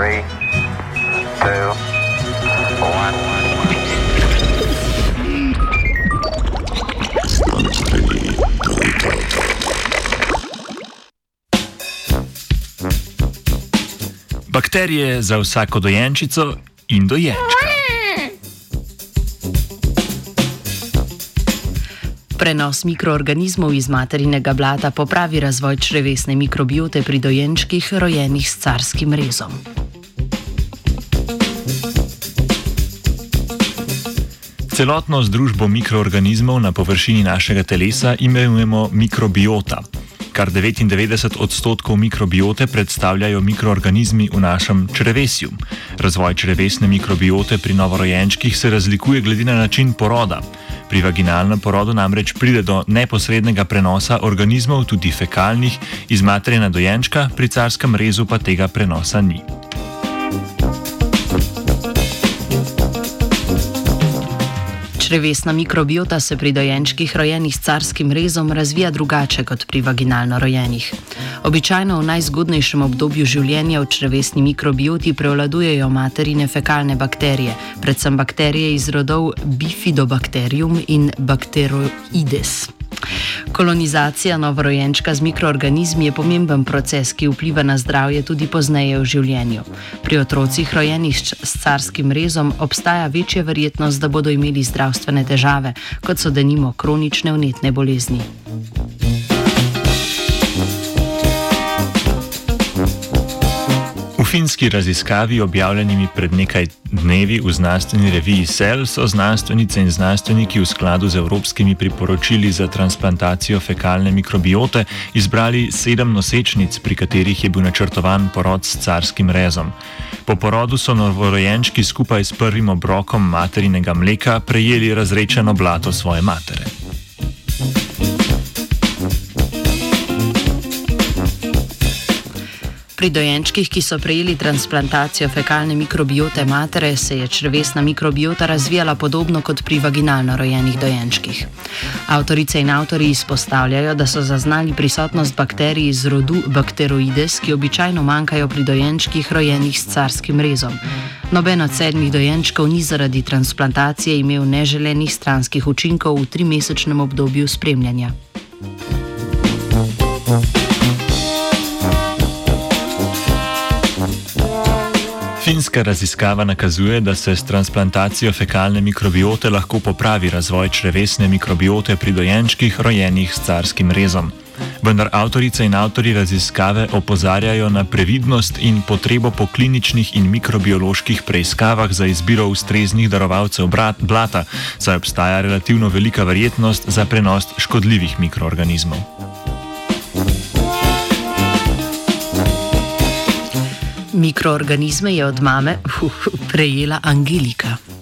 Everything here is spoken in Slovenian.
Three, two, one. Bakterije za vsako dojenčico in dojenčka. Prenos mikroorganizmov iz materinega blata popravi razvoj črevesne mikrobiote pri dojenčkih, rojenih s carskim rezom. Celotno združbo mikroorganizmov na površini našega telesa imenujemo mikrobiota. Kar 99 odstotkov mikrobiote predstavljajo mikroorganizmi v našem črevesju. Razvoj črevesne mikrobiote pri novorojenčkih se razlikuje glede na način poroda. Pri vaginalnem porodu namreč pride do neposrednega prenosa organizmov, tudi fekalnih, iz materine dojenčka, pri carskem rezu pa tega prenosa ni. Črevesna mikrobiota se pri dojenčkih rojenih s carskim rezom razvija drugače kot pri vaginalno rojenih. Običajno v najzgodnejšem obdobju življenja v črevesni mikrobioti prevladujejo materine fekalne bakterije, predvsem bakterije iz rodov Bifidobacterium in Bacteroides. Kolonizacija novorojenčka z mikroorganizmi je pomemben proces, ki vpliva na zdravje tudi pozneje v življenju. Pri otrocih rojenih s carskim rezom obstaja večja verjetnost, da bodo imeli zdravstvene težave, kot so denimo kronične vnetne bolezni. Finski raziskavi, objavljenimi pred nekaj dnevi v znanstveni reviji Cell, so znanstvenice in znanstveniki v skladu z evropskimi priporočili za transplantacijo fekalne mikrobiote izbrali sedem nosečnic, pri katerih je bil načrtovan porod s carskim rezom. Po porodu so novorojenčki skupaj s prvim obrokom materinega mleka prejeli razrečeno blato svoje matere. Pri dojenčkih, ki so prejeli transplantacijo fekalne mikrobiote matere, se je črvesna mikrobiota razvijala podobno kot pri vaginalno rojenih dojenčkih. Avtorice in avtori izpostavljajo, da so zaznali prisotnost bakterij iz rodu Bacteroides, ki običajno manjkajo pri dojenčkih rojenih s carskim rezom. Noben od sedmih dojenčkov ni zaradi transplantacije imel neželenih stranskih učinkov v trimesečnem obdobju spremljanja. Finska raziskava nakazuje, da se s transplantacijo fekalne mikrobiote lahko popravi razvoj črevesne mikrobiote pri dojenčkih rojenih s carskim rezom. Vendar avtorice in avtori raziskave opozarjajo na previdnost in potrebo po kliničnih in mikrobioloških preiskavah za izbiro ustreznih darovalcev blata, saj obstaja relativno velika verjetnost za prenos škodljivih mikroorganizmov. Mikroorganizme je od mame uh, prejela Angelika.